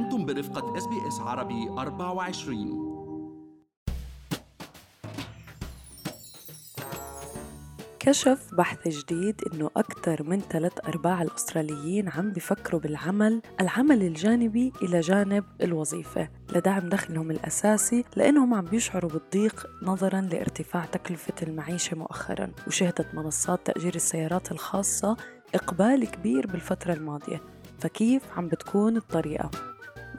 أنتم برفقة SBS عربي 24 كشف بحث جديد إنه أكثر من ثلاث أرباع الأستراليين عم بفكروا بالعمل العمل الجانبي إلى جانب الوظيفة لدعم دخلهم الأساسي لأنهم عم بيشعروا بالضيق نظرا لارتفاع تكلفة المعيشة مؤخرا وشهدت منصات تأجير السيارات الخاصة إقبال كبير بالفترة الماضية فكيف عم بتكون الطريقة؟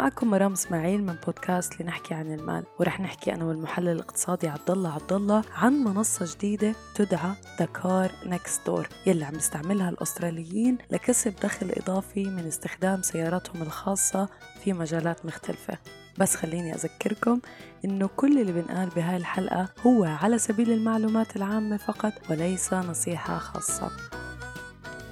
معكم مرام إسماعيل من بودكاست لنحكي عن المال ورح نحكي أنا والمحلل الاقتصادي عبد الله عبد الله عن منصة جديدة تدعى دكار نكست دور يلي عم يستعملها الأستراليين لكسب دخل إضافي من استخدام سياراتهم الخاصة في مجالات مختلفة. بس خليني أذكركم إنه كل اللي بنقال بهاي الحلقة هو على سبيل المعلومات العامة فقط وليس نصيحة خاصة.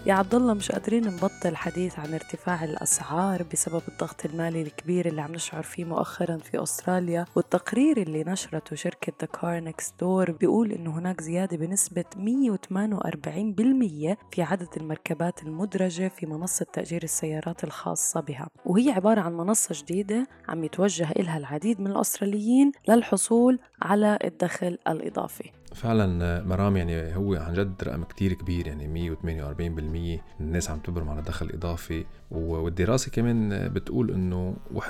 يا عبد الله مش قادرين نبطل حديث عن ارتفاع الأسعار بسبب الضغط المالي الكبير اللي عم نشعر فيه مؤخرا في أستراليا والتقرير اللي نشرته شركة ذا Car Next Door بيقول إنه هناك زيادة بنسبة 148% في عدد المركبات المدرجة في منصة تأجير السيارات الخاصة بها. وهي عبارة عن منصة جديدة عم يتوجه إلها العديد من الأستراليين للحصول على الدخل الإضافي. فعلا مرام يعني هو عن جد رقم كتير كبير يعني 148% من الناس عم تبرم على دخل إضافي. والدراسة كمان بتقول إنه 41%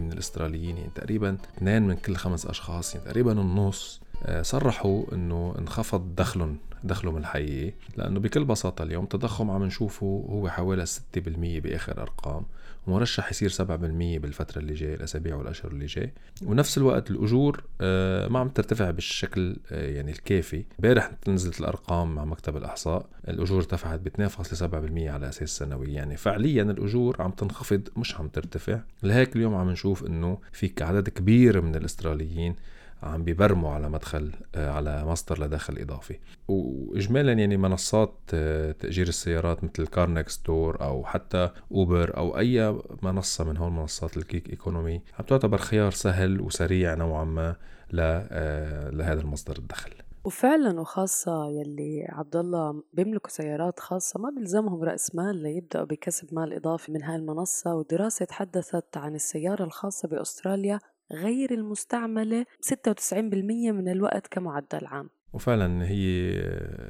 من الأستراليين يعني تقريبا اثنين من كل خمس أشخاص يعني تقريبا النص صرحوا إنه انخفض دخلهم دخلهم الحقيقي لأنه بكل بساطة اليوم التضخم عم نشوفه هو حوالي 6% بآخر أرقام ومرشح يصير 7% بالفترة اللي جاية الأسابيع والأشهر اللي جاي ونفس الوقت الأجور آه، ما عم ترتفع بالشكل آه، يعني الكافي. امبارح نزلت الأرقام مع مكتب الأحصاء الأجور ارتفعت ب 2.7% على أساس سنوي. يعني فعليا الأجور عم تنخفض مش عم ترتفع. لهيك اليوم عم نشوف إنه في عدد كبير من الأستراليين عم بيبرموا على مدخل آه، على مصدر لدخل إضافي. واجمالا يعني منصات آه، تأجير السيارات مثل Car Next Door أو حتى اوبر أو أي منصة من هون منصات ال gig economy عم تعتبر خيار سهل وسريع نوعا ما آه، لهذا المصدر الدخل. وفعلا وخاصة يلي عبد الله بيملكوا سيارات خاصة ما بيلزمهم رأس مال ليبدأوا بكسب مال إضافي من هاي المنصة ودراسة تحدثت عن السيارة الخاصة بأستراليا غير المستعملة 96% من الوقت كمعدل عام. وفعلا هي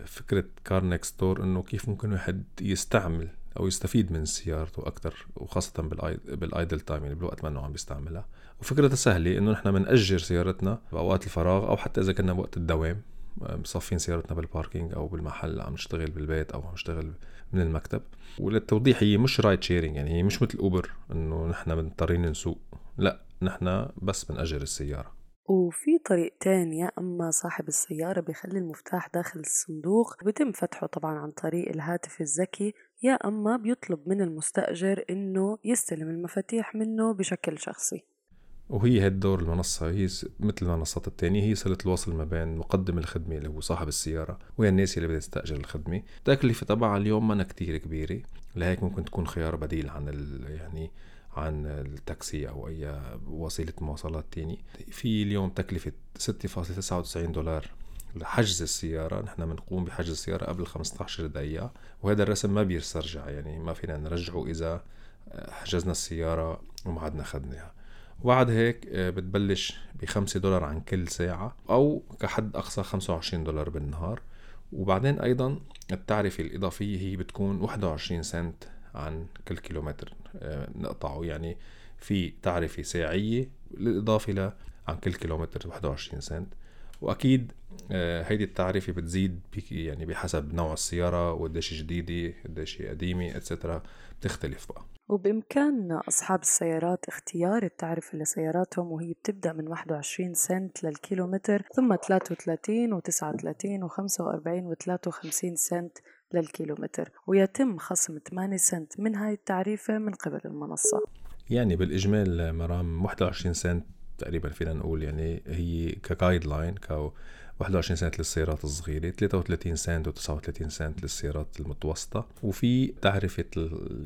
فكرة Car Next Door إنه كيف ممكن واحد يستعمل أو يستفيد من سيارته أكثر وخاصة بال idle time يعني بالوقت ما إنه عم بيستعملها. وفكرتها سهلة إنه نحن بنأجر سيارتنا بأوقات الفراغ أو حتى إذا كنا بوقت الدوام مصفين سيارتنا بال parking أو بالمحل عم نشتغل بالبيت أو عم نشتغل من المكتب. وللتوضيح هي مش ride sharing يعني هي مش مثل اوبر إنه نحن مضطرين نسوق لا. نحن بس بنأجر السيارة. وفي طريقتين يا أما صاحب السيارة بيخلي المفتاح داخل الصندوق بيتم فتحه طبعا عن طريق الهاتف الذكي يا أما بيطلب من المستأجر إنه يستلم المفاتيح منه بشكل شخصي. وهي هاد دور المنصة هي مثل المنصات التانية هي صلة الوصل ما بين مقدم الخدمة اللي هو صاحب السيارة وهي الناس اللي بدها تستأجر الخدمة. التكلفة تبعها اليوم ما كتير كبيرة لهيك ممكن تكون خيار بديل عن ال يعني عن التاكسي أو أي وسيلة مواصلات تاني. في اليوم تكلفة 6.99 دولار لحجز السيارة. نحن بنقوم بحجز السيارة قبل 15 دقيقة وهذا الرسم ما بيسترجع يعني ما فينا نرجعه إذا حجزنا السيارة وما عدنا خدناها. وبعد هيك آه، بتبلش ب 5 دولار عن كل ساعة أو كحد أقصى 25 دولار بالنهار. وبعدين أيضا التعرفة الإضافية هي بتكون 21 سنت عن كل كيلومتر آه، نقطعه. يعني في تعرفة ساعية بالإضافة ل عن كل كيلومتر 21 سنت. وأكيد آه، هيدي التعرفة بتزيد يعني بحسب نوع السيارة وقديش جديدة قديش قديمة اتسترا بتختلف بقى. وبإمكان أصحاب السيارات اختيار التعرفة لسياراتهم وهي بتبدأ من 21 سنت للكيلومتر ثم 33 و39 و45 و53 سنت للكيلومتر ويتم خصم 8 سنت من هاي التعريفة من قبل المنصة. يعني بالإجمال مرام 21 سنت تقريبا فينا نقول يعني هي ك guideline ك 21 سنت للسيارات الصغيرة 33 سنت و39 سنت للسيارات المتوسطة وفي تعرفة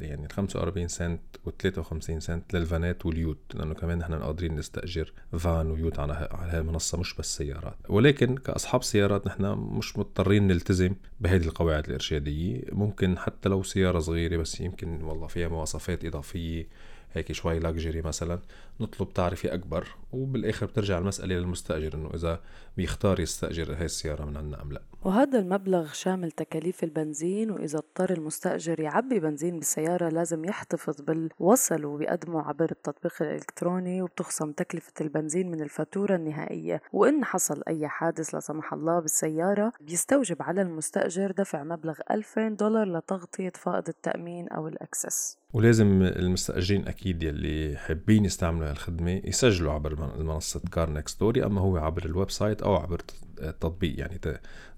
يعني 45 سنت و53 سنت للفانات وال ute لأنه كمان نحن قادرين نستأجر van و ute على على المنصة مش بس سيارات. ولكن كأصحاب سيارات نحن مش مضطرين نلتزم بهذه القواعد الإرشادية. ممكن حتى لو سيارة صغيرة بس يمكن والله فيها مواصفات إضافية هيك شوي luxury مثلا نطلب تعرفة أكبر وبالآخر بترجع المسألة للمستأجر إنه إذا بيختار يستأجر هاي السيارة من عنا أم لا. وهذا المبلغ شامل تكاليف البنزين وإذا اضطر المستأجر يعبي بنزين بالسيارة لازم يحتفظ بالوصل وبيقدمه عبر التطبيق الإلكتروني وبتخصم تكلفة البنزين من الفاتورة النهائية. وإن حصل أي حادث لا سمح الله بالسيارة بيستوجب على المستأجر دفع مبلغ 2000 دولار لتغطية فائض التأمين أو ال excess. ولازم المستأجرين أكيد يلي حابين يستعملوا هالخدمة يسجلوا عبر منصة Car Next Door أما هو عبر ال website أو عبر التطبيق يعني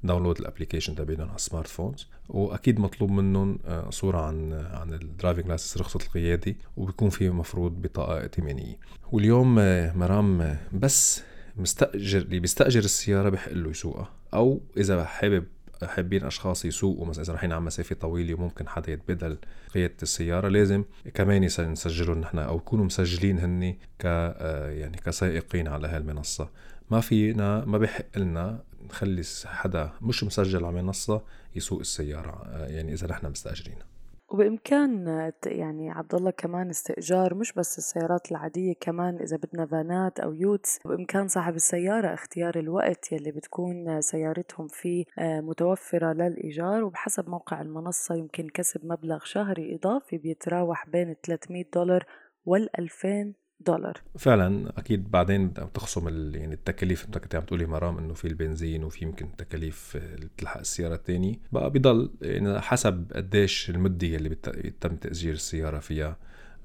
download ال application تبعهم على ال smartphones وأكيد مطلوب منهم آه، صورة عن عن ال driving licence رخصة القيادي وبيكون في مفروض بطاقة ائتمانية. واليوم آه، مرام آه، بس مستأجر اللي بيستأجر السيارة بحق له يسوقها أو إذا حابب حابين أشخاص يسوقوا مثلا إذا رايحين على مسافة طويلة وممكن حدا يتبدل قيادة السيارة لازم كمان نسجلهم نحن أو يكونوا مسجلين هن ك يعني كسائقين على هالمنصة. ما فينا ما بحق لنا نخلي حدا مش مسجل على منصة يسوق السيارة يعني إذا نحن مستأجرينها. وبإمكان يعني عبد الله كمان استئجار مش بس السيارات العادية كمان إذا بدنا فانات أو يوتس بإمكان صاحب السيارة اختيار الوقت يلي بتكون سيارتهم فيه آه، متوفرة للإيجار وبحسب موقع المنصة يمكن كسب مبلغ شهري إضافي بيتراوح بين 300 دولار وال 2000 دولار. فعلا أكيد بعدين بتخصم يعني التكاليف أنت كنت عم تقولي مرام إنه في البنزين وفي يمكن تكاليف اللي بتلحق السيارة الثانية بقى بضل يعني حسب قديش المدة اللي بيتم تأجير السيارة فيها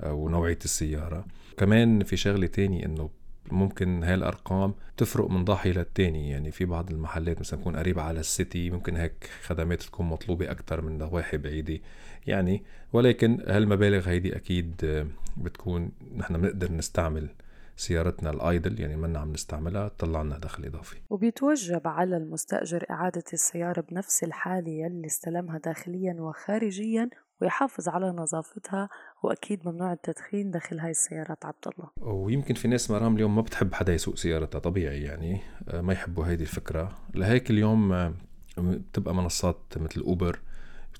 آه، ونوعية السيارة. كمان في شغلة تانية إنه ممكن هاي الأرقام تفرق من ضاحيه للتاني. يعني في بعض المحلات مثلا تكون قريبة على السيتي ممكن هيك خدمات تكون مطلوبة أكثر من نواحي بعيدة. يعني ولكن هالمبالغ هيدي أكيد بتكون نحن بنقدر نستعمل سيارتنا الأيدل يعني منا عم نستعملها تطلع لنا دخل إضافي. وبيتوجب على المستأجر إعادة السيارة بنفس الحالة يلي استلمها داخليا وخارجيا ويحافظ على نظافتها وأكيد ممنوع التدخين داخل هاي السيارات عبد الله. ويمكن في ناس مرام اليوم ما بتحب حدا يسوق سيارتها طبيعي يعني آه، ما يحبوا هيدي الفكرة. لهيك اليوم آه، بتبقى منصات مثل اوبر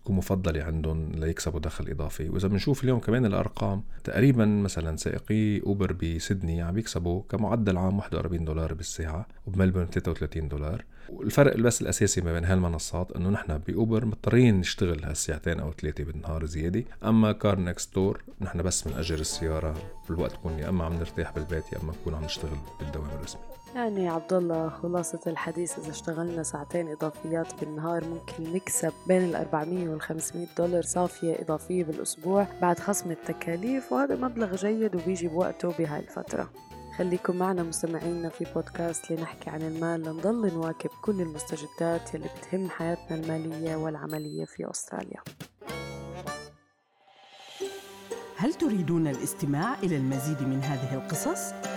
تكون مفضلة عندهم ليكسبوا دخل إضافي. وإذا بنشوف اليوم كمان الأرقام تقريبا مثلا سائقي أوبر بسيدني عم يكسبوا كمعدل عام 41 دولار بالساعة وبملبورن 33 دولار. والفرق بس الأساسي ما بين هالمنصات إنه نحن بأوبر مضطرين نشتغل هالساعتين أو ثلاثة بالنهار زيادة. أما Car Next Door نحن بس بنأجر السيارة بالوقت تكون يا إما عم نرتاح بالبيت يا إما نكون عم نشتغل بالدوام الرسمي. يعني عبد الله خلاصة الحديث إذا اشتغلنا ساعتين إضافيات بالنهار ممكن نكسب بين ال 400 وال 500 دولار صافية إضافية بالأسبوع بعد خصم التكاليف وهذا مبلغ جيد وبيجي بوقته بهاي الفترة خليكم معنا مستمعينا في بودكاست لنحكي عن المال لنضل نواكب كل المستجدات يلي بتهم حياتنا المالية والعملية في أستراليا هل تريدون الاستماع إلى المزيد من هذه القصص؟